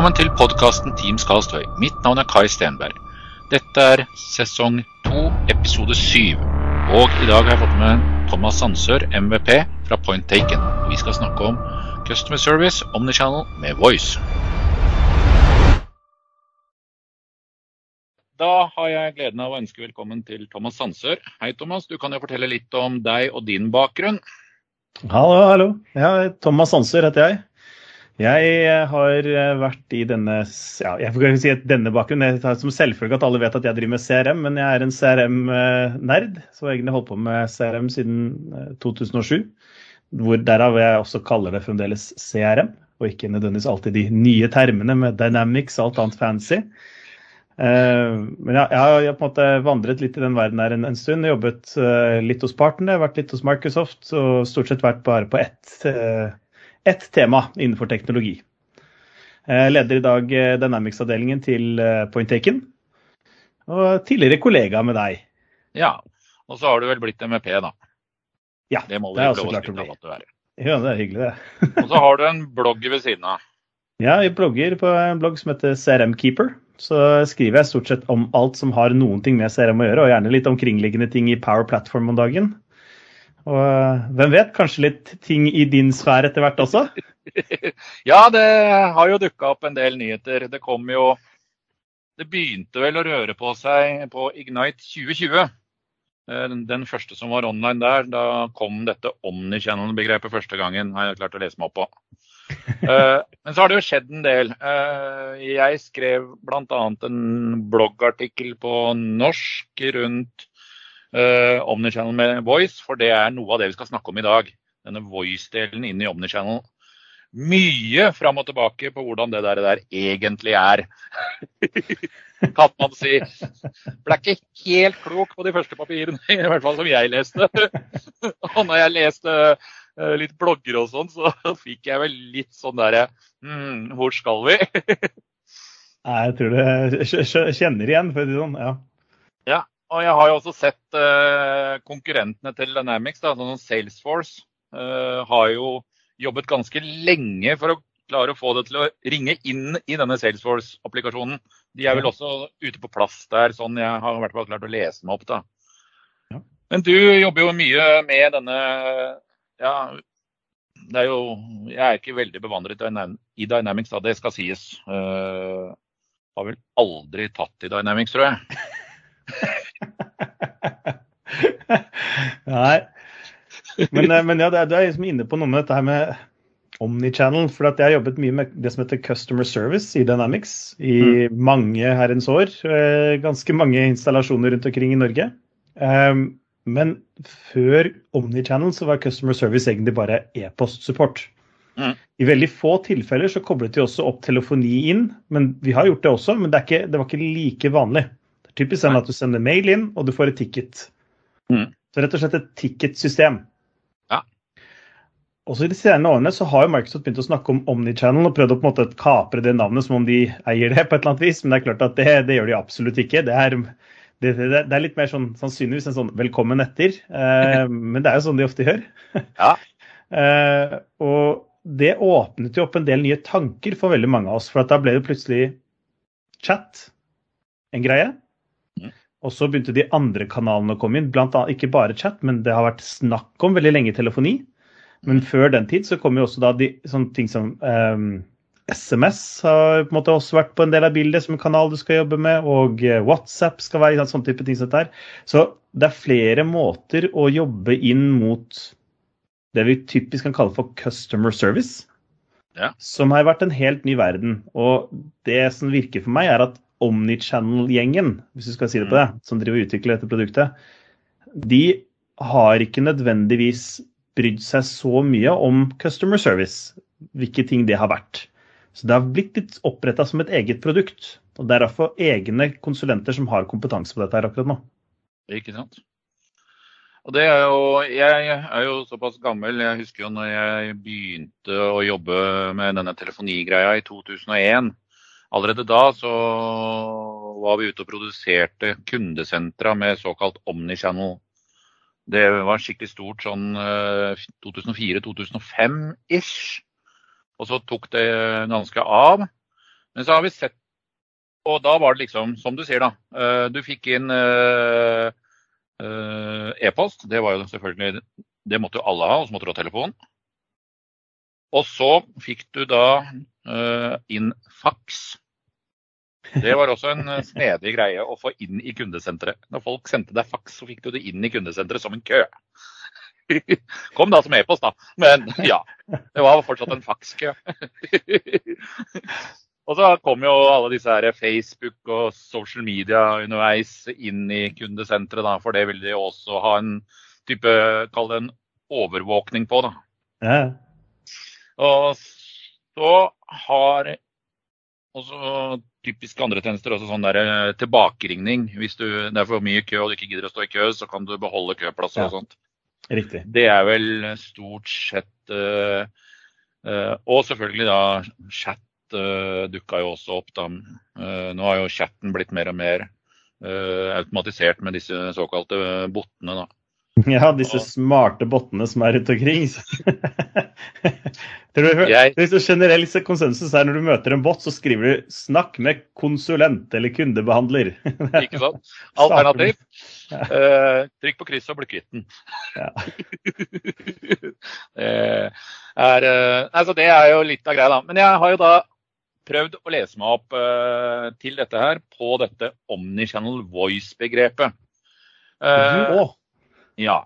Velkommen til podkasten Teams Karlstøy. Mitt navn er Kai Stenberg. Dette er sesong to, episode syv. Og i dag har jeg fått med Thomas Sandsør, MVP fra Point Taken. Vi skal snakke om Customer Service Omnichannel med Voice. Da har jeg gleden av å ønske velkommen til Thomas Sandsør. Hei, Thomas. Du kan jo fortelle litt om deg og din bakgrunn. Hallo, hallo. Ja, Thomas Sandsør heter jeg. Jeg har vært i denne ja, jeg får si at denne bakgrunnen. Jeg tar som selvfølge at alle vet at jeg driver med CRM, men jeg er en CRM-nerd. Så jeg egentlig holdt på med CRM siden 2007. Hvor derav jeg også kaller det fremdeles CRM, og ikke nødvendigvis alltid de nye termene med Dynamics og alt annet fancy. Men ja, jeg har på en måte vandret litt i den verden her en, en stund. Jobbet litt hos partene, vært litt hos Microsoft og stort sett vært bare på ett ett tema innenfor teknologi. Jeg leder i dag Dynamics-avdelingen til Point Taken, og tidligere kollega med deg. Ja, og så har du vel blitt MVP, da. Ja, det må det er også klart å bli. at du er. Ja, det er hyggelig, det. Og så har du en blogg ved siden av. Ja, jeg blogger på en blogg som heter CRM Keeper. Så skriver jeg stort sett om alt som har noen ting med CRM å gjøre, og gjerne litt omkringliggende ting i Power Platform om dagen. Og hvem vet, kanskje litt ting i din sfære etter hvert også? Ja, det har jo dukka opp en del nyheter. Det kom jo Det begynte vel å røre på seg på Ignite 2020. Eh, Den første som var online der, da kom dette omnichannel-begrepet første gangen. har jeg klart å lese meg opp på. Eh, Men så har det jo skjedd en del. Eh, Jeg skrev bl.a. en bloggartikkel på norsk rundt eh, Omnichannel med Voice, for det er noe av det vi skal snakke om i dag. Denne Voice-delen inn i Omnichannel. Mye fram og tilbake på hvordan det der, der egentlig er. kan man si. Ble ikke helt klok på de første papirene, i hvert fall som jeg leste. og når jeg leste eh, litt blogger og sånn, så fikk jeg vel litt sånn derre hm, Hvor skal vi? Nei, jeg tror du kjenner igjen, for å si det sånn. Ja. Ja, og jeg har jo også sett eh, konkurrentene til Dynamics, da, sånn som Salesforce, eh, har jo jobbet ganske lenge for å klare å få det til å ringe inn i denne Salesforce-applikasjonen. De er vel også ute på plass der, sånn jeg har i hvert fall klart å lese meg opp. da. Ja. Men du jobber jo mye med denne ja, det er jo, Jeg er ikke veldig bevandret i Dynamics, da, det skal sies. Uh, har vel aldri tatt i Dynamics, tror jeg. Nei. Men, eh, men ja, du er liksom inne på noe med dette her med omnichannel. For jeg har jobbet mye med det som heter customer service i Dynamics i mange herrens år. eh, Ganske mange installasjoner rundt omkring i Norge. Um, Men før omnichannel så var customer service egentlig bare e-postsupport. Mm. I veldig få tilfeller så koblet de også opp telefoni inn, men vi har gjort det også, men det, ikke, det var ikke like vanlig. Det er typisk sånn at du sender mail inn, og du får et ticket. Mm. Så rett og slett et ticketsystem. Ja. Også i de senere årene så har jo Microsoft begynt å snakke om omnichannel og prøvd å på en måte kapre det navnet som om de eier det på et eller annet vis, men det er klart at det, det gjør de absolutt ikke. Det er, det, det, er litt mer sånn sannsynligvis en sånn velkommen etter, eh, men det er jo sånn de ofte gjør. Ja. Eh, og det åpnet jo opp en del nye tanker for veldig mange av oss, for da ble det plutselig chat en greie. Mm. Og så begynte de andre kanalene å komme inn, blant annet ikke bare chat, men det har vært snakk om veldig lenge telefoni. Men før den tid så kom jo også da de sånne ting som um, SMS har på en måte også vært på en del av bildet som en kanal du skal jobbe med, og eh, WhatsApp skal være sånn type ting dette her. Så det er flere måter å jobbe inn mot det vi typisk kan kalle for customer service, Ja. som har vært en helt ny verden. Og det som virker for meg, er at Omnichannel-gjengen, hvis du skal si det på det, som driver og utvikler dette produktet, de har ikke nødvendigvis brydd seg så mye om customer service, hvilke ting det har vært. Så det har blitt litt oppretta som et eget produkt. Og det er derfor egne konsulenter som har kompetanse på dette her akkurat nå. Ikke sant? Og det er jo, Jeg er jo såpass gammel. Jeg husker jo når jeg begynte å jobbe med denne telefonigreia i 2001. Allerede da så var vi ute og produserte kundesentra med såkalt omnichannel. Det var skikkelig stort sånn 2004-2005-ish. Og så tok det ganske av. Men så har vi sett Og da var det liksom, som du sier, da. eh, Du fikk inn eh, eh, e-post. Det var jo selvfølgelig Det måtte jo alle ha, og så måtte du ha telefon. Og så fikk du da eh, inn faks. Det var også en eh, snedig greie å få inn i kundesenteret. Når folk sendte deg faks, så fikk du det inn i kundesenteret som en kø. Kom da som e-post, da. Men ja, det var fortsatt en fakskø. Og så kom jo alle disse her Facebook og social media underveis inn i kundesenteret, da, for det ville de også ha en type, kall det en overvåkning på. da. Ja. Og så har også typisk andre tjenester også sånn der eh, tilbakeringning. Hvis du, det er for mye kø og du ikke gidder å stå i kø, så kan du beholde køplasser Ja. og sånt. Riktig. Det er vel stort sett uh, uh, Og selvfølgelig da chat uh, dukka jo også opp. da. Nå har jo chatten blitt mer og mer automatisert med disse såkalte bottene. da. Ja, disse smarte bottene som er rundt omkring. Tror du, Jeg- Hvis du generell konsensus er når du møter en bot, så skriver du 'snakk med konsulent' eller 'kundebehandler'. Ikke sant? Alternativ. Ja. uh, trykk på krysset og bli kvitt den. Ja. eh, altså det er jo litt av greia, da. Men jeg har jo da prøvd å lese meg opp uh, til dette her på dette omnichannel voice-begrepet. Uh. Ja.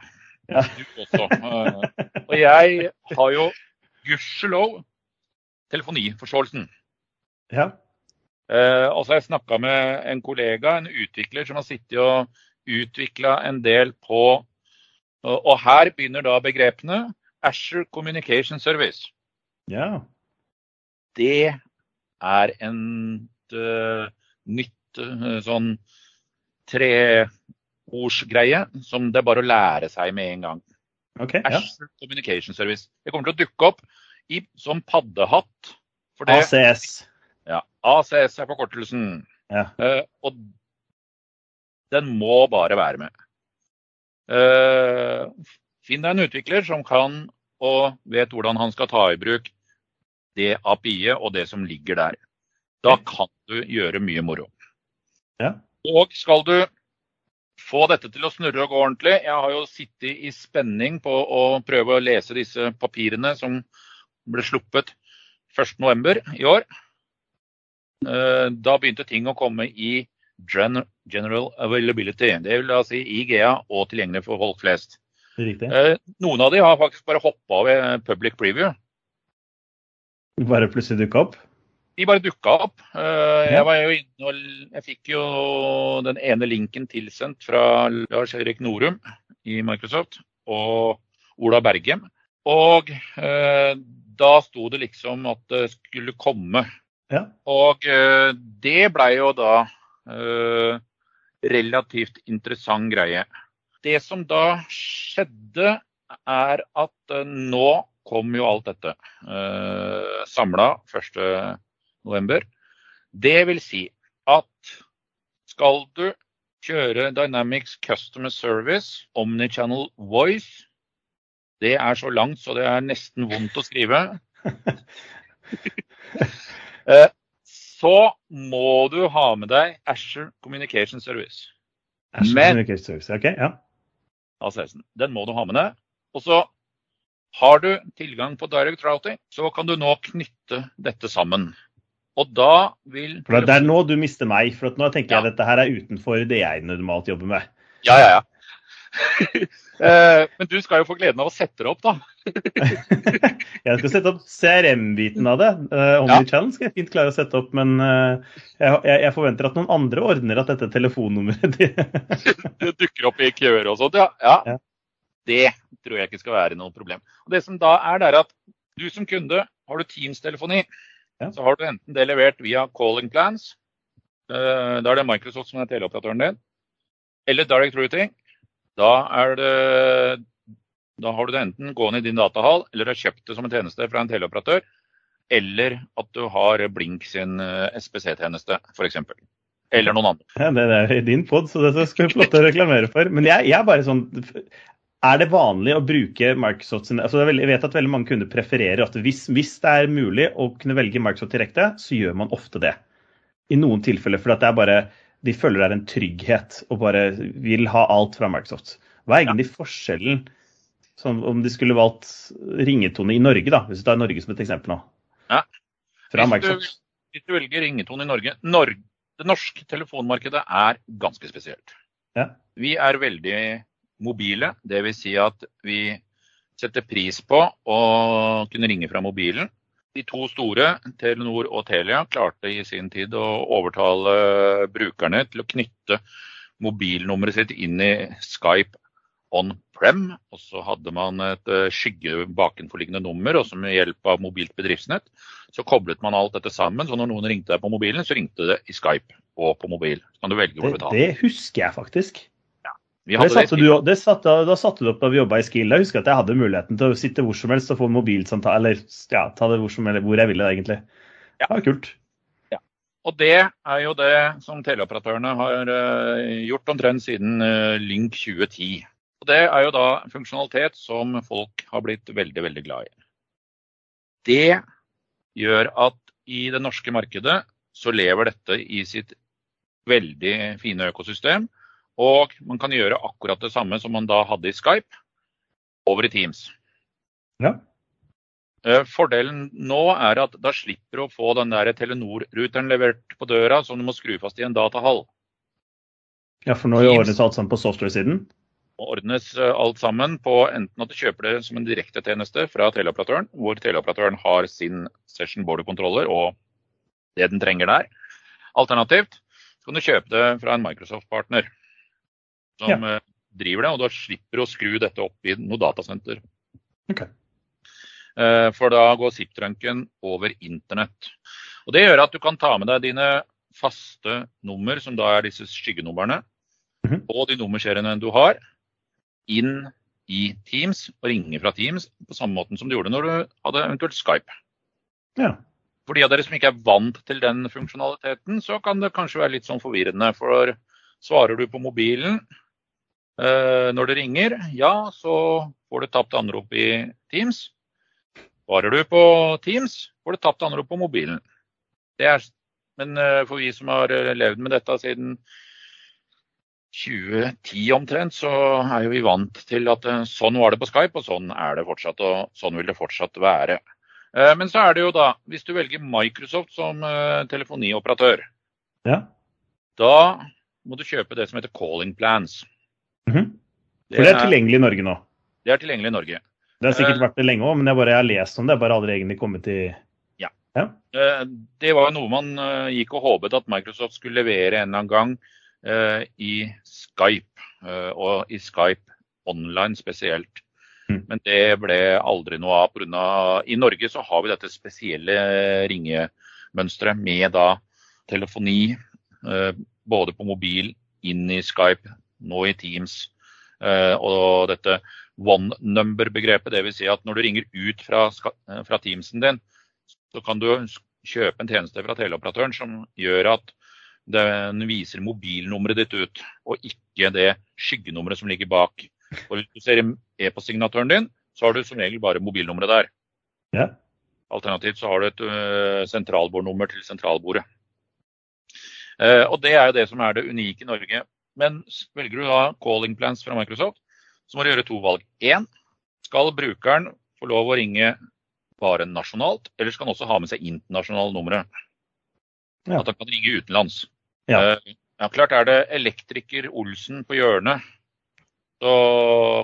Du også. Eh, og jeg har jo gudskjelov telefoniforståelsen. Ja. Eh, og så har jeg snakka med en kollega, en utvikler, som har sittet og utvikla en del på og, her begynner da begrepene Asher Communication Service. ja. Det er en uh, nytt uh, sånn treordsgreie som det er bare å lære seg med en gang. OK. Ja. Communication Service. Det kommer til å dukke opp i, som paddehatt. Det, ACS. Ja, ACS er forkortelsen. Ja. Uh, og den må bare være med. Uh, finn deg en utvikler som kan og vet hvordan han skal ta i bruk det API-et og det som ligger der. Da kan du gjøre mye moro. Ja. Og skal du få dette til å snurre og gå ordentlig Jeg har jo sittet i spenning på å prøve å lese disse papirene som ble sluppet 1.11. i år. Eh, Da begynte ting å komme i general availability. Da si i GA og tilgjengelig for folk flest. Riktig. Eh, Noen av de har faktisk bare hoppa ved public preview. Bare plutselig dukka opp? De bare dukka opp. Eh, Jeg var jo inne og jeg fikk jo den ene linken tilsendt fra Lars Erik Norum i Microsoft og Ola Bergem. Og eh, da sto det liksom at det skulle komme. Ja. Og eh, det blei jo da relativt interessant greie. Det som da skjedde, er at nå kom jo alt dette eh, samla 1.11. Det vil si at skal du kjøre Dynamics Customer Service, Omnichannel Voice Det er så langt så det er nesten vondt å skrive. Eh, så må du ha med deg Asher Communication Service. Asher Men- Communication Service. OK, ja. ACS-en. Den må du ha med deg. Og så har du tilgang på direct routing, så kan du nå knytte dette sammen. Og da vil For det er nå du mister meg. For at nå tenker Ja. jeg dette her er utenfor det jeg normalt jobber med. Ja, ja, ja. Eh, Men du skal jo få gleden av å sette det opp, da. Jeg skal sette opp CRM-biten av det. Uh, challenge skal jeg fint klare å sette opp, men eh, jeg, jeg forventer at noen andre ordner at dette telefonnummeret Det dukker opp i køer og sånt. Ja. ja. Ja. Det tror jeg ikke skal være noe problem. Og Det som da er, det er at du som kunde, har du Teams-telefoni, Ja. så har du enten det levert via calling plans, eh, da er det Microsoft som er teleoperatøren din, eller direct routing. Da, det, da har du det enten gående i din datahall, eller har kjøpt det som en tjeneste fra en teleoperatør, eller at du har Blink sin eh, SPC-tjeneste, f.eks. Eller noen andre. Ja, det er i din pod, så det skal vi få lov til å reklamere for. Men jeg, jeg er bare sånn er det vanlig å bruke Microsoft altså Jeg vet at veldig mange kunder prefererer at hvis, hvis, det er mulig å kunne velge Microsoft direkte, så gjør man ofte det. I noen tilfeller. For det er bare, de føler det er en trygghet og bare vil ha alt fra Microsoft. Hva er egentlig ja. forskjellen som om de skulle valgt ringetone i Norge, da, hvis du tar Norge som et eksempel nå? Ja. Fra Microsoft. Hvis du, hvis du velger ringetone i Norge, Norge Det norske telefonmarkedet er ganske spesielt. Ja. Vi er veldig mobile. Dvs. Si at vi setter pris på å kunne ringe fra mobilen. De to store, Telenor og Telia, klarte i sin tid å overtale brukerne til å knytte mobilnummeret sitt inn i Skype on-prem. Og så hadde man et eh, skygge bakenforliggende nummer, og med hjelp av mobilt bedriftsnett så koblet man alt dette sammen. Så når noen ringte deg på mobilen, så ringte det i Skype og på mobil. Så kan du velge hvor du betaler. Det, det husker jeg faktisk. Det satte, du, det satte, da satte du opp da vi jobba i Skill. Jeg husker at jeg hadde muligheten til å sitte hvor som helst og få mobilsamtale. Eller ja, ta det hvor, som, helst, hvor jeg ville, egentlig. Ja, det var kult. Ja. Og det er jo det som teleoperatørene har uh, gjort omtrent siden uh, Link 2010. Og det er jo da funksjonalitet som folk har blitt veldig, veldig glad i. Det gjør at i det norske markedet så lever dette i sitt veldig fine økosystem. Og man kan gjøre akkurat det samme som man da hadde i Skype, over i Teams. Ja. Eh, fordelen nå er at da slipper du å få den der Telenor-ruteren levert på døra som du må skru fast i en datahall. Ja, for nå ordnes alt sammen på software-siden? ordnes eh, alt sammen på enten at du kjøper det som en direktetjeneste fra teleoperatøren, hvor teleoperatøren har sin session border-kontroller og det den trenger der. Alternativt så kan du kjøpe det fra en Microsoft-partner som ja. Eh, driver det, og da slipper du å skru dette opp i noe datasenter. Okay. Eh, for da går zip-trunken over internett. Og Det gjør at du kan ta med deg dine faste nummer, som da er disse skyggenumrene, mm -hmm. og de nummerseriene du har, inn i Teams og ringe fra Teams på samme måte som du gjorde når du hadde eventuelt Skype. Ja. For de av dere som ikke er vant til den funksjonaliteten, så kan det kanskje være litt sånn forvirrende. For svarer du på mobilen, når det ringer, ja, så får du tapt anrop i Teams. Svarer du på Teams, får du tapt anrop på mobilen. Er, men eh, for vi som har eh, levd med dette siden 2010 omtrent, så er vi vant til at sånn var det på Skype, og sånn er det fortsatt. Og sånn vil det fortsatt være. Men så er det jo da, hvis du velger Microsoft som telefonioperatør, ja. da må du kjøpe det som heter calling plans. Mm -hmm. For det er tilgjengelig i Norge nå? Det er tilgjengelig i Norge. Det har sikkert vært det lenge òg, men jeg, bare, jeg har lest om det. Jeg bare aldri egentlig kommet til ja. ja. Eh, det var noe man eh, gikk og håpet at Microsoft skulle levere en eller annen gang i Skype, og i Skype online spesielt. Mm. Men det ble aldri noe av pga. I Norge så har vi dette spesielle ringemønsteret med da telefoni både på mobil, inn i Skype, nå i Teams. Eh, og dette one number-begrepet, dvs. Si at når du ringer ut fra, eh, fra Teamsen din, så kan du kjøpe en tjeneste fra teleoperatøren som gjør at den viser mobilnummeret ditt ut, og ikke det skyggenummeret som ligger bak. Og hvis du ser e-postsignatøren din, så har du som regel bare mobilnummeret der. Ja. Alternativt så har du et uh, sentralbordnummer til sentralbordet. Uh, og Det er jo det som er det unike i Norge. Men velger du da calling plans fra Microsoft, så må du gjøre to valg. Én, skal brukeren få lov å ringe bare nasjonalt, eller skal han også ha med seg internasjonale numre? Ja. At han kan ringe utenlands. Ja. Uh, ja, klart er det elektriker Olsen på hjørnet, så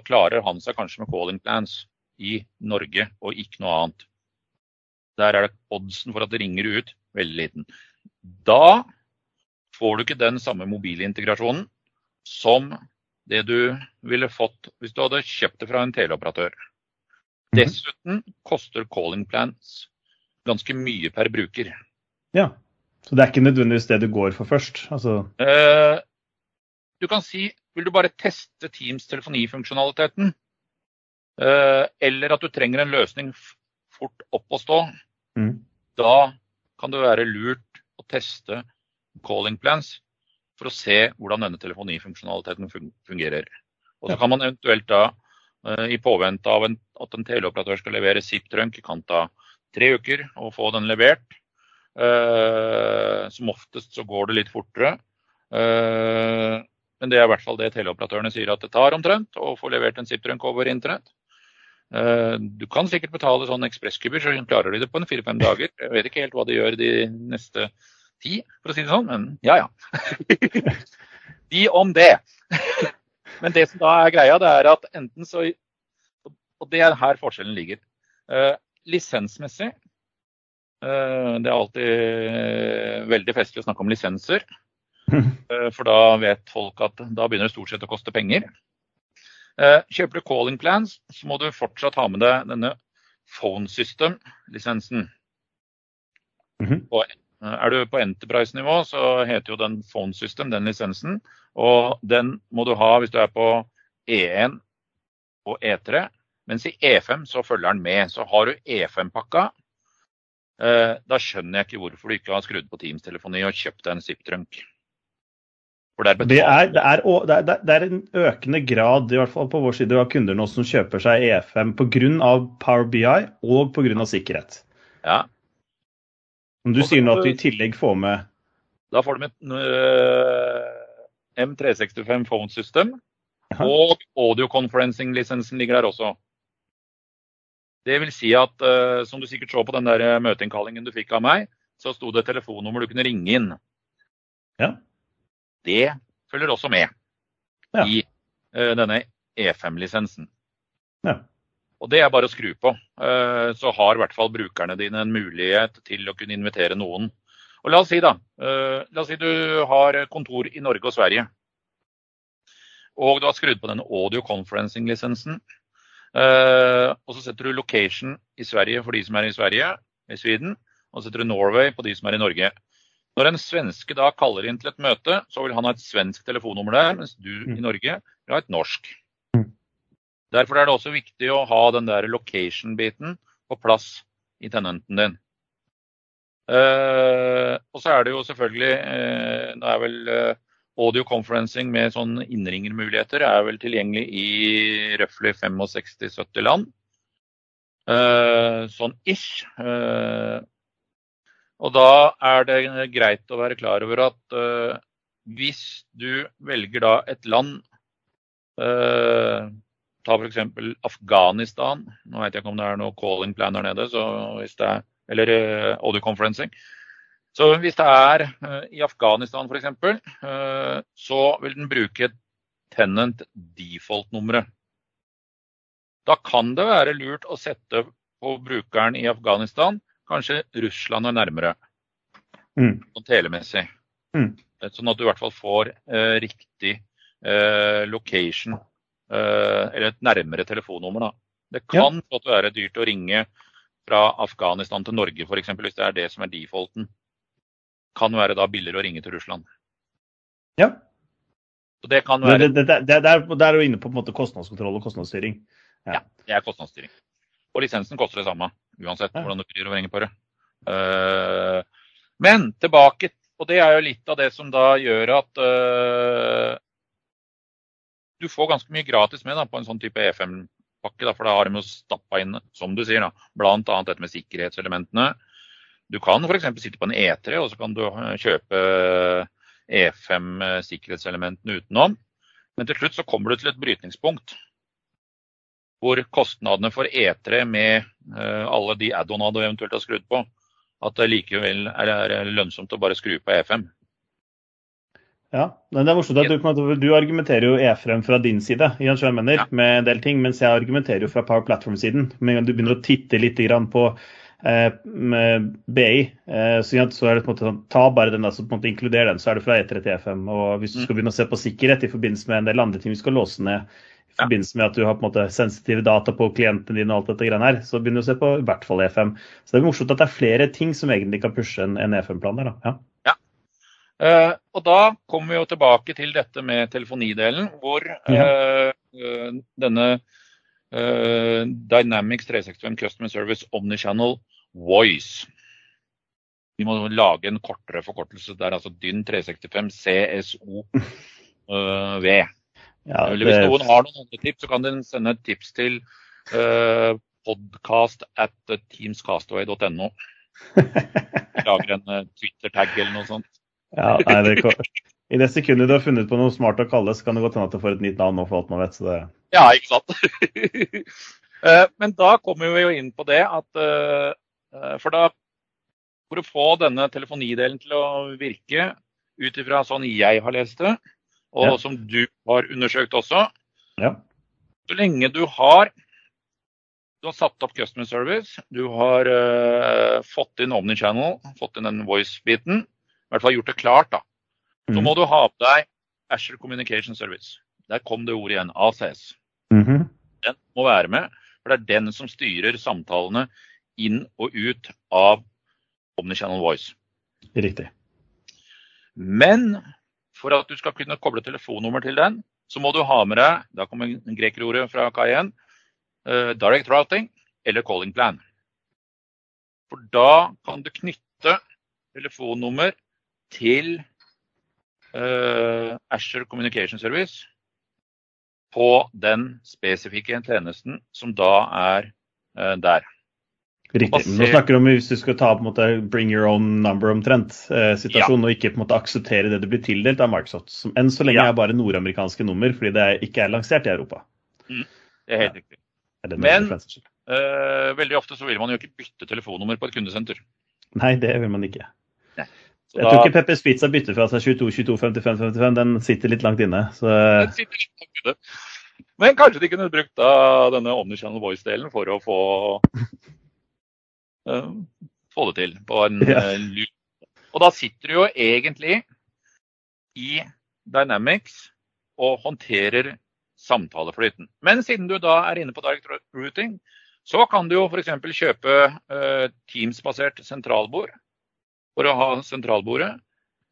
klarer han seg kanskje med calling plans i Norge og ikke noe annet. Der er det oddsen for at det ringer ut veldig liten. Da får du ikke den samme mobilintegrasjonen som det du ville fått hvis du hadde kjøpt det fra en teleoperatør. Mhm. Dessuten koster calling plans ganske mye per bruker. Ja, Så det er ikke nødvendigvis det du går for først? Altså... Eh, du kan si vil du bare teste Teams telefonifunksjonaliteten, eh, eller at du trenger en løsning fort opp å stå, mm. da kan det være lurt å teste calling plans for å se hvordan denne telefonifunksjonaliteten fungerer. Og Så kan man eventuelt da I påvente av en, at en teleoperatør skal levere SIP-trunk, kan ta tre uker å få den levert. Som oftest så går det litt fortere. Men det er i hvert fall det teleoperatørene sier at det tar omtrent å få levert en SIP-trunk over internett. Du kan sikkert betale sånn ekspresskuber, så klarer de det på en fire-fem dager. Jeg vet ikke helt hva de gjør de neste ti, for å si det sånn, men ja ja. De om det. Men det som da er greia, det er at enten så Og det er her forskjellen ligger. Eh, lisensmessig eh, Det er alltid veldig festlig å snakke om lisenser. Eh, for da vet folk at da begynner det stort sett å koste penger. Kjøper du calling plans, så må du fortsatt ha med deg denne phone system-lisensen. Mm -hmm. Er du på Enterprise-nivå, så heter jo den phone system, den lisensen. Og den må du ha hvis du er på E1 og E3. Mens i E5 så følger den med. Så har du E5-pakka, eh, da skjønner jeg ikke hvorfor du ikke har skrudd på Teams-telefoni og kjøpt deg en zip-trunk. Det er, det, er, det, er, det er, en økende grad, i hvert fall på vår side, av kunder nå som kjøper seg E5 pga. Power BI og pga. sikkerhet. Ja. Om du sier nå at du i tillegg får med Da får du med øh, M365 Phone System. Og audio conferencing-lisensen ligger der også. Det vil si at, uh, som du sikkert så på den der eh, møteinnkallingen du fikk av meg, så sto det et telefonnummer du kunne ringe inn. Ja. Det følger også med ja. i uh, denne E5-lisensen. Ja. Og det er bare å skru på. Uh, så har i hvert fall brukerne dine en mulighet til å kunne invitere noen og La oss si da, uh, la oss si du har kontor i Norge og Sverige. Og du har skrudd på denne audio conferencing-lisensen. Uh, og så setter du location i Sverige for de som er i Sverige, i Sweden. Og så setter du Norway på de som er i Norge. Når en svenske da kaller inn til et møte, så vil han ha et svensk telefonnummer der, mens du mm. i Norge vil ha et norsk. Derfor er det også viktig å ha den der location-biten på plass i tenenten din. Uh, og så er det jo selvfølgelig uh, Nå er vel uh, audio conferencing med sånn innringermuligheter er vel tilgjengelig i røftlig 65-70 land. sånn ish. og da er det greit å være klar over at hvis du velger da et land Ta f.eks. Afghanistan. Nå vet jeg ikke om det er noe calling plan der nede. så hvis det er eller uh, audio conferencing. Så hvis det er uh, i Afghanistan f.eks., uh, så vil den bruke tenant default-nummeret. Da kan det være lurt å sette på brukeren i Afghanistan kanskje Russland er nærmere. Mm. Sånn telemessig. Mm. Sånn at du i hvert fall får uh, riktig location, eller et nærmere telefonnummer. Da. Det kan ja. være dyrt å ringe fra Afghanistan til Norge f.eks., hvis det er det som er defaulten, kan være da billigere å ringe til Russland. Ja. Så det kan være... Det, det, det, der, det er jo inne på, på måte, kostnadskontroll og kostnadsstyring. Ja. ja. det er kostnadsstyring. Og lisensen koster det samme, uansett ja. hvordan du vrir og vrenger på det. Uh, men tilbake, og det er jo litt av det som da gjør at uh, du får ganske mye gratis med da, på en sånn type E5 pakke, da, for da har de jo stappa inn, som du sier, da, bl.a. dette med sikkerhetselementene. Du kan f.eks. sitte på en E3, og så kan du eh, kjøpe E5 eh, sikkerhetselementene utenom. Men til slutt så kommer du til et brytningspunkt hvor kostnadene for E3 med alle de add-ona du eventuelt har skrudd på, at det likevel er lønnsomt å bare skru på E5. Ja, men det er morsomt at du, du argumenterer jo E-frem fra din side mener, ja. med en del ting, mens jeg argumenterer jo fra Power Platform-siden. Med en gang du begynner å titte litt på eh, BI, eh, så, så, er det på en måte sånn, ta bare den, altså, på en måte inkludere den, så er det fra E3 til E5. Og hvis du mm. skal begynne å se på sikkerhet i forbindelse med en del andre ting vi skal låse ned, i forbindelse med at du har på en måte sensitive data på klientene dine, og alt dette greiene her, så begynner du å se på i hvert fall E5. Så det er morsomt at det er flere ting som egentlig kan pushe en, en E5-plan der. da. Ja. Uh, og da kommer vi jo tilbake til dette med telefonidelen, hvor uh, uh, denne Dynamics 365 Customer Service Omnichannel Voice Vi må lage en kortere forkortelse der, altså DYN 365 CSOV. Ja, det... hvis noen har noen andre tips, så kan den sende et tips til uh, podcast at teamscastaway.no. Lager en Twitter-tag eller noe sånt. Ja, nei, det, I det sekundet du har funnet på noe smart å kalle, så kan det godt hende at du får et nytt navn nå, for alt man vet. Så det... Ja, ikke sant. uh, men da kommer vi jo inn på det at For da For å få denne telefonidelen til å virke ut ifra sånn jeg har lest det, og ja. som du har undersøkt også. Ja. Så lenge du har du har satt opp customer service, du har uh, fått inn Omnichannel, fått inn den voice-biten, i hvert fall gjort det klart, da. Så mm. må du ha på deg Asher Communication Service. Der kom det ordet igjen, ACS. Mm -hmm. Den må være med, for det er den som styrer samtalene inn og ut av Omnichannel Voice. Riktig. Men for at du skal kunne koble telefonnummer til den, så må du ha med deg da kommer grekerordet fra K1, uh, direct routing eller calling plan. For da kan du knytte telefonnummer til uh, Asher Communication Service på den spesifikke tjenesten som da er uh, der. Riktig. Nå snakker du om hvis du skal ta på en måte bring your own number omtrent eh, situasjonen, ja. og ikke på en måte akseptere det du blir tildelt av Microsoft. Som enn så lenge ja. er bare nordamerikanske nummer, fordi det ikke er lansert i Europa. Mm. Det er helt ja. riktig. Er Men uh, veldig ofte så vil man jo ikke bytte telefonnummer på et kundesenter. Nei, det vil man ikke. Nei. Jeg da... tror ikke Peppers Pizza bytter fra seg 22, 22, 55, 55. Den sitter litt langt inne. Så... Den sitter litt langt inne. Men kanskje de kunne brukt da, denne Omnichannel Voice-delen for å få uh, få det til på en ja. lur. Og da sitter du jo egentlig i Dynamics og håndterer samtaleflyten. Men siden du da er inne på direct routing, så kan du jo f.eks. kjøpe uh, Teams-basert sentralbord for å ha sentralbordet.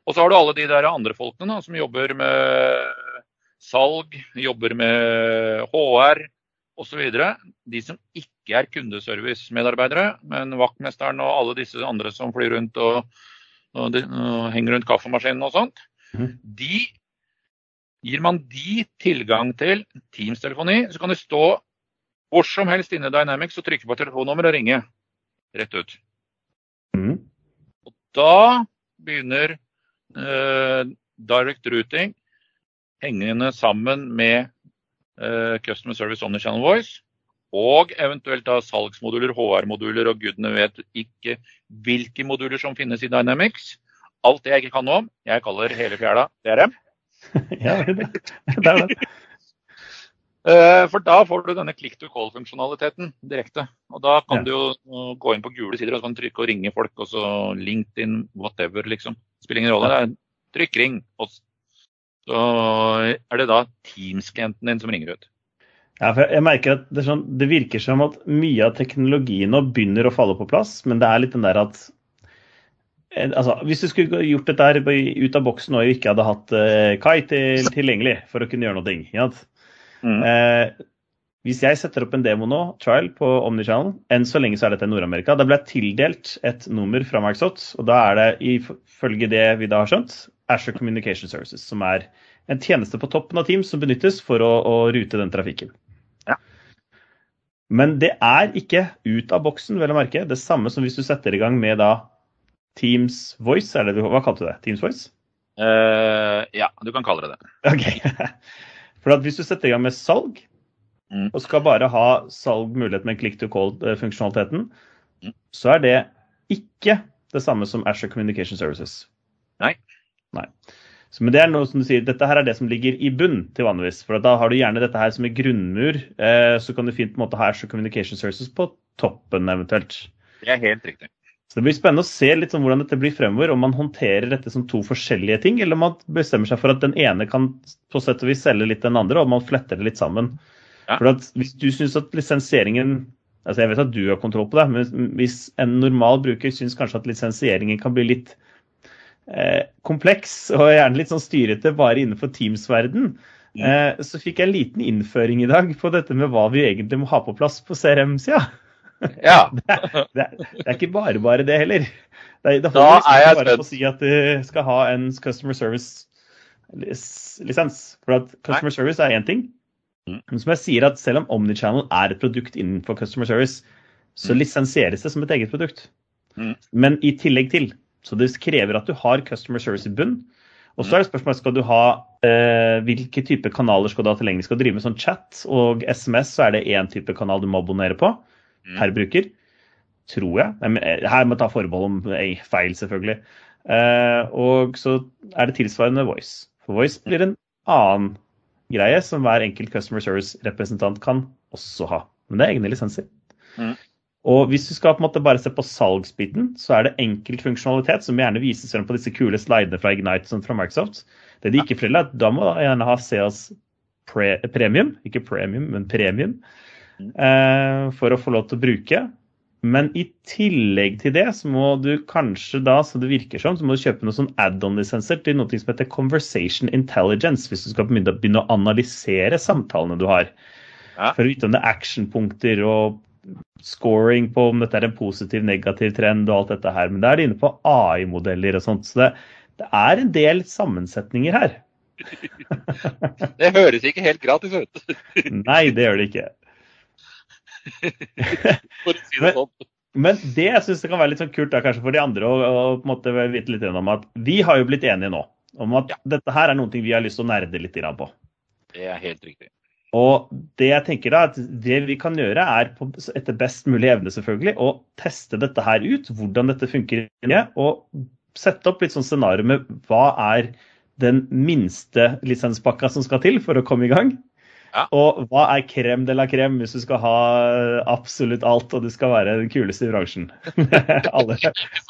Og så har du alle de der andre folkene da, som jobber med salg, jobber med HR osv. De som ikke er kundeservice-medarbeidere, men vaktmesteren og alle disse andre som flyr rundt og, og, de, og henger rundt kaffemaskinen og sånt, mm. de gir man de tilgang til Teams-telefoni, så kan de stå hvor som helst inne i Dynamics og trykke på telefonnummer og ringe rett ut. Mm. Da begynner eh, direct routing hengende sammen med eh, Customer Service Only Channel Voice og eventuelt da salgsmoduler, HR-moduler og gudene vet ikke hvilke moduler som finnes i Dynamics. Alt det jeg ikke kan nå om. Jeg kaller hele fjæla DRM. ja, det er det. Eh, for da får du denne click to call-funksjonaliteten direkte. Og da kan ja. du jo gå inn på gule sider og så kan trykke og ringe folk. og så LinkedIn, whatever, liksom. Spiller ingen rolle. Ja. Trykk ring. Og så er det da Teams-klienten din som ringer ut. Ja, for jeg merker at det, sånn, det, virker som at mye av teknologien nå begynner å falle på plass, men det er litt den der at eh, altså, Hvis du skulle gjort dette her ut av boksen og ikke hadde hatt Kai til, tilgjengelig for å kunne gjøre noe ja. Mm. eh, Hvis jeg setter opp en demo nå, trial på Omnichannel, enn så lenge så er dette Nord-Amerika, da ble jeg tildelt et nummer fra Microsoft, og da er det ifølge det vi da har skjønt, Asher Communication Services, som er en tjeneste på toppen av Teams som benyttes for å, å rute den trafikken. Ja. Men det er ikke ut av boksen, vel å merke. Det samme som hvis du setter i gang med da Teams Voice. Er det du, hva kalte du det? Teams Voice? Uh, ja, du kan kalle det det. Ok. For at hvis du setter i gang med salg, mm. og skal bare ha salgmulighet med click to call-funksjonaliteten, mm. så er det ikke det samme som Asher Communication Services. Nei. Nei. Så, men det er noe som du sier, dette her er det som ligger i bunn til vanligvis. For da har du gjerne dette her som en grunnmur. Eh, så kan du fint på en måte ha Asher Communication Services på toppen eventuelt. Det er helt riktig. Så Det blir spennende å se litt sånn hvordan dette blir fremover. Om man håndterer dette som to forskjellige ting, eller om man bestemmer seg for at den ene kan på sett og vis selge litt den andre, og man fletter det litt sammen. Ja. For at Hvis du syns at lisensieringen altså Jeg vet at du har kontroll på det, men hvis en normal bruker syns kanskje at lisensieringen kan bli litt Eh, kompleks og gjerne litt sånn styrete bare innenfor Teams-verden. Mm. Eh, så fikk jeg en liten innføring i dag på dette med hva vi egentlig må ha på plass på CRM-sida. Ja. det, det, det, er ikke bare bare det heller. Det, det da er jeg bare på å si at du skal ha en customer service lisens. For at customer service er én ting. Mm. Men som jeg sier at selv om Omnichannel er et produkt innenfor customer service, så Mm. lisensieres det som et eget produkt. Mm. Men i tillegg til. Så det krever at du har customer service i bunn. Og så er det spørsmålet skal du ha eh, hvilke type kanaler skal du ha tilgjengelig. Skal du drive med sånn chat og SMS, så er det én type kanal du må abonnere på. Per bruker. Tror jeg. Eh, Her må jeg ta forbehold om eh, feil, selvfølgelig. Eh, og så er det tilsvarende Voice. For Voice blir en annen greie som hver enkelt customer service-representant kan også ha. Men det er egne lisenser. Mm. Og hvis du skal på en måte bare se på salgsbiten, så er det enkelt funksjonalitet som gjerne vises frem på disse kule slidene fra Ignite som fra Microsoft. Det de ikke forteller, er at da må du gjerne ha CS pre premium, ikke premium, men premium, Mm. For å få lov til å bruke. Men i tillegg til det, så må du kanskje da, så det virker som, så må du kjøpe noen sånn add-on-lisenser til noe som heter Conversation Intelligence, hvis du skal begynne, begynne å analysere samtalene du har. Ja. For å vite om det er actionpunkter og scoring på om dette er en positiv, negativ trend og alt dette her. Men da er det inne på AI-modeller og sånt. Så det, det er en del sammensetninger her. Det høres ikke helt gratis ut, Nei, det gjør det ikke. for å si det sånn. Men det jeg syns kan være litt sånn kult da, kanskje for de andre å, på en måte vite litt om at vi har jo blitt enige nå om at Ja. dette her er noen ting vi har lyst til å nerde litt på. Det er helt riktig. Og det jeg tenker da, at det vi kan gjøre er på, etter best mulig evne selvfølgelig, å teste dette her ut, hvordan dette funker, og sette opp litt sånn scenario med hva er den minste lisenspakka som skal til for å komme i gang. Ja. Og hva er krem de la krem hvis du skal ha absolutt alt og du skal være den kuleste i bransjen. Alle,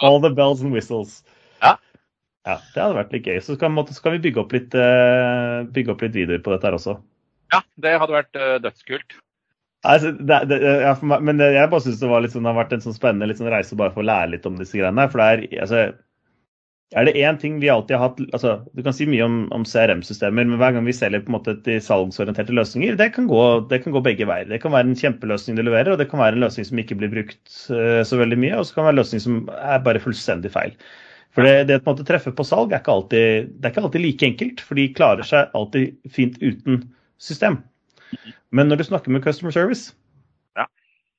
all the bells and whistles. Ja. Ja, Det hadde vært litt gøy. Så skal, skal vi bygge opp litt, uh, bygge opp litt videoer på dette her også. Ja, det hadde vært uh, dødskult. Altså, det, det, ja, meg, men jeg bare syns det, var litt sånn, det har vært en sånn spennende sånn reise bare for å lære litt om disse greiene. For det er, altså, er det én ting vi alltid har hatt altså, Du kan si mye om, om CRM-systemer, men hver gang vi selger på en måte til salgsorienterte løsninger, det kan, gå, det kan gå begge veier. Det kan være en kjempeløsning du leverer, og det kan være en løsning som ikke blir brukt uh, så veldig mye, og så kan det være en løsning som er bare fullstendig feil. For det, det måte treffe på salg er ikke, alltid, det er ikke alltid like enkelt, for de klarer seg alltid fint uten system. Men når du snakker med customer service, Ja.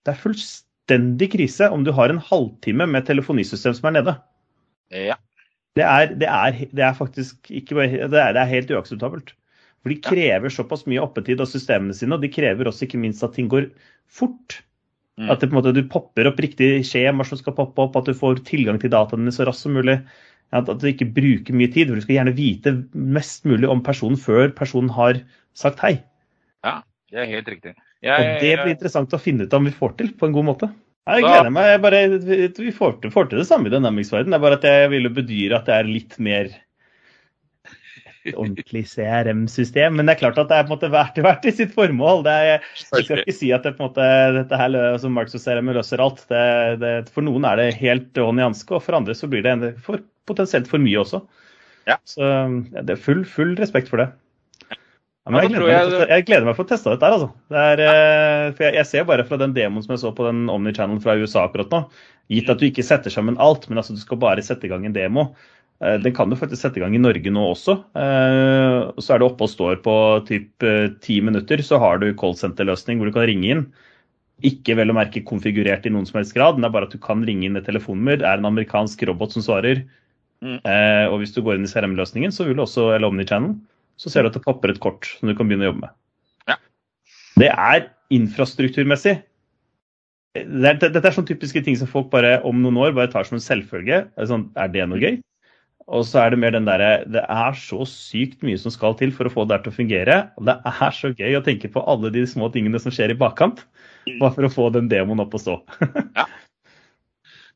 det er fullstendig krise om du har en halvtime med telefonisystem som er nede. Ja. Det er, det er, det er faktisk ikke bare, det er, det er helt uakseptabelt. For de krever såpass mye oppetid av systemene sine, og de krever også ikke minst at ting går fort. Mm. At det måte, du popper opp riktig skjema som skal poppe opp, at du får tilgang til dataene så raskt som mulig. At du ikke bruker mye tid. for Du skal gjerne vite mest mulig om personen før personen har sagt hei. ja, det er helt riktig. Og det blir interessant å finne ut om vi får til på en god måte. Jeg gleder meg. Jeg bare, vi får til, får til det samme i Dynamics-verdenen. Det er bare at jeg ville bedyre at det er litt mer et ordentlig CRM-system. Men det er klart at det er på en måte verdt, verdt i sitt formål. Det er, jeg skal ikke si at det måte, dette her som Marks og CRM løser alt. Det, det, for noen er det helt hånd i hanske, og for andre så blir det for, potensielt for mye også. Ja. Så det er full, full respekt for det. Ja, jeg, gleder jeg... meg, jeg- gleder meg for å teste dette her, altså. Det er, eh, for jeg, jeg ser bare fra den demoen som jeg så på den Omni-channelen fra USA akkurat nå, gitt at du ikke setter sammen alt, men altså du skal bare sette i gang en demo. Eh, Den kan du faktisk sette i gang i Norge nå også. Eh, Så er du oppe og står på typ ti minutter, så har du callcenter-løsning hvor du kan ringe inn. Ikke vel å merke konfigurert i noen som helst grad, men det er bare at du kan ringe inn et telefonnummer. Det er en amerikansk robot som svarer. Mm. Og hvis du går inn i CRM-løsningen, så vil du også, eller Omni-channel, så ser du at det popper et kort som du kan begynne å jobbe med. Ja. Det er infrastrukturmessig. Det dette er sånne typiske ting som folk bare om noen år bare tar som en selvfølge. Sånn, er det noe gøy? Og så er det mer den derre Det er så sykt mye som skal til for å få det her til å fungere. Og det er så gøy å tenke på alle de små tingene som skjer i bakkant. Bare for å få den demoen opp og stå.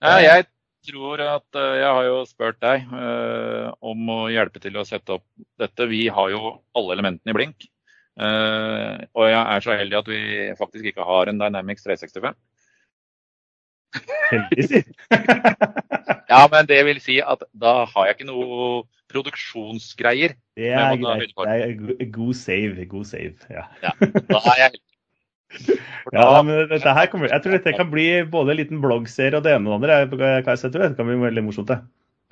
Ja, jeg tror at eh, Jeg har jo spurt deg eh, om å hjelpe til å sette opp dette. Vi har jo alle elementene i blink. Eh, og jeg er så heldig at vi faktisk ikke har en Dynamics 365. Heldig, si. Ja, men det vil si at da har jeg ikke noe produksjonsgreier. Det er greit. Det er god save. God save. Ja. Da er jeg heldig. Ja, men dette her kommer, Jeg tror dette kan bli både en liten bloggserie og det ene og det andre. Jeg, tror dette kan bli veldig morsomt. Det.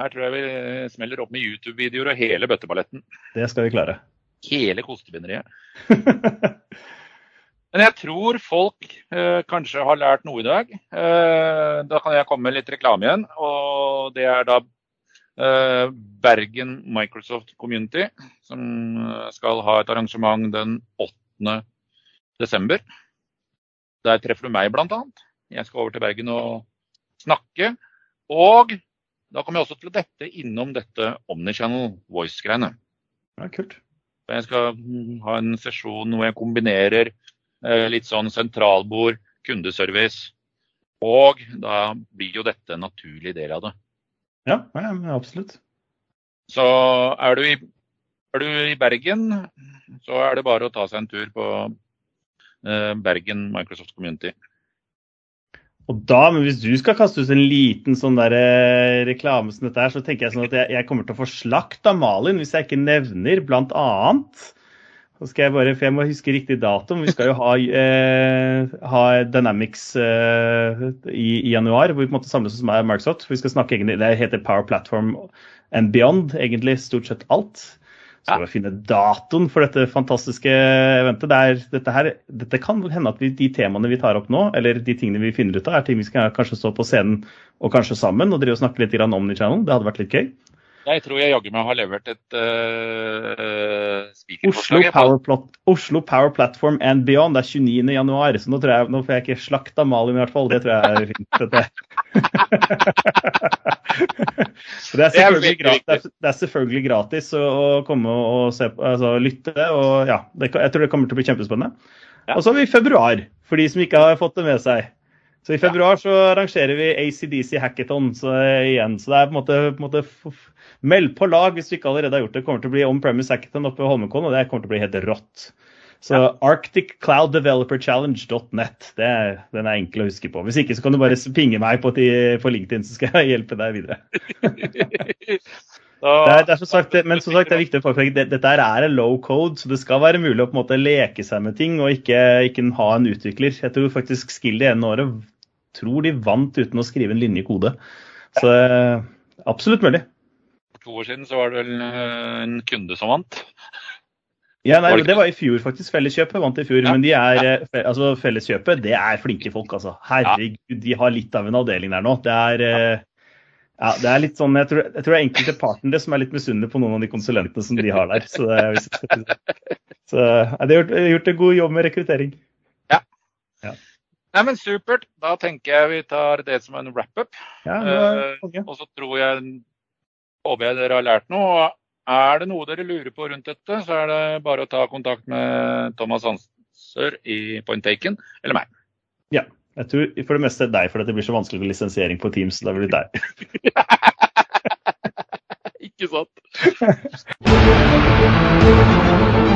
Her tror jeg vi smeller opp med YouTube-videoer og hele bøtteballetten. Det skal vi klare. Hele kostebinderiet. Men jeg tror folk eh, kanskje har lært noe i dag. Eh, da kan jeg komme med litt reklame igjen. Og det er da eh, Bergen Microsoft Community som eh, skal ha et arrangement den 8. desember. Der treffer du meg, bl.a. Jeg skal over til Bergen og snakke. Og da kommer jeg også til å dette innom dette Omnichannel Voice-greiene. Ja, kult. Jeg skal ha en sesjon hvor jeg kombinerer eh, litt sånn sentralbord, kundeservice. Og da blir jo dette en naturlig del av det. Ja, ja absolutt. Så er du, i, er du, i, Bergen, så er det bare å ta seg en tur på Bergen Microsoft Community. Og da, men Hvis du skal kaste ut en liten sånn der, eh, reklame som dette her, så tenker jeg sånn at jeg, jeg, kommer til å få slakt av Malin hvis jeg ikke nevner bl.a. Så skal jeg bare, for jeg må huske riktig dato. Vi skal jo ha, eh, ha Dynamics eh, i, i, januar, hvor vi på en måte samles oss med Microsoft. Vi skal snakke egentlig, Det heter Power Platform and Beyond, egentlig stort sett alt. Så skal vi finne datoen for dette fantastiske eventet. Det er, dette, her, dette, kan hende at vi, de temaene vi tar opp nå, eller de tingene vi finner ut av, er ting vi skal kanskje stå på scenen og kanskje sammen og drive og snakke litt om i channelen. Det hadde vært litt gøy. Jeg tror jeg jaggu meg har levert et uh, Oslo Power, Oslo Power Platform and Beyond. Det er 29. januar, så nå, tror jeg, nå får jeg ikke slakta Malin i hvert fall. Det tror jeg er fint. det, er selvfølgelig gratis, det er selvfølgelig gratis å, komme og se, altså, lytte. og ja, det, Jeg tror det kommer til å bli kjempespennende. Og så har vi februar, for de som ikke har fått det med seg. Så I februar så arrangerer vi ACDC Hackathon så, igjen. Så det er på en måte, på en måte Meld på lag hvis du ikke allerede har gjort det. Det kommer til å bli on-premise hackathon oppe ved Holmenkollen, og det kommer til å bli helt rått. Så ja. arcticclouddeveloperchallenge.net. Den er enkel å huske på. Hvis ikke så kan du bare pinge meg på, på LinkedIn, så skal jeg hjelpe deg videre. Det er, det er, sagt, men som sagt, det er viktig å påpeke dette er en low code, så det skal være mulig å på en måte leke seg med ting og ikke, ikke ha en utvikler. Jeg tror faktisk Skill det ene året tror de vant uten å skrive en linje kode. Så absolutt mulig to år siden så var det vel eh, en kunde som vant. Ja, nei, Det var i fjor, faktisk. Felleskjøpet vant i fjor. Ja, men de er. Eh, altså, Felleskjøpet det er flinke folk, altså. Herregud, de har litt av en avdeling der nå. Det er, eh, ja, det er litt sånn, Jeg tror, jeg tror det er enkelte partnere som er litt misunnelige på noen av de konsulentene som de har der. Så, det, så ja, De har gjort, gjort, en god jobb med rekruttering. Ja. ja. Nei, men Supert. Da tenker jeg vi tar det som en wrap-up. Ja, uh, og så tror jeg Håper jeg dere har lært noe. Er det noe dere lurer på rundt dette, så er det bare å ta kontakt med Thomas Hanser i Point Taken, eller meg. Ja. Jeg tror for det meste deg, for det blir så vanskelig med lisensiering på Teams. Da blir det deg. Ikke sant?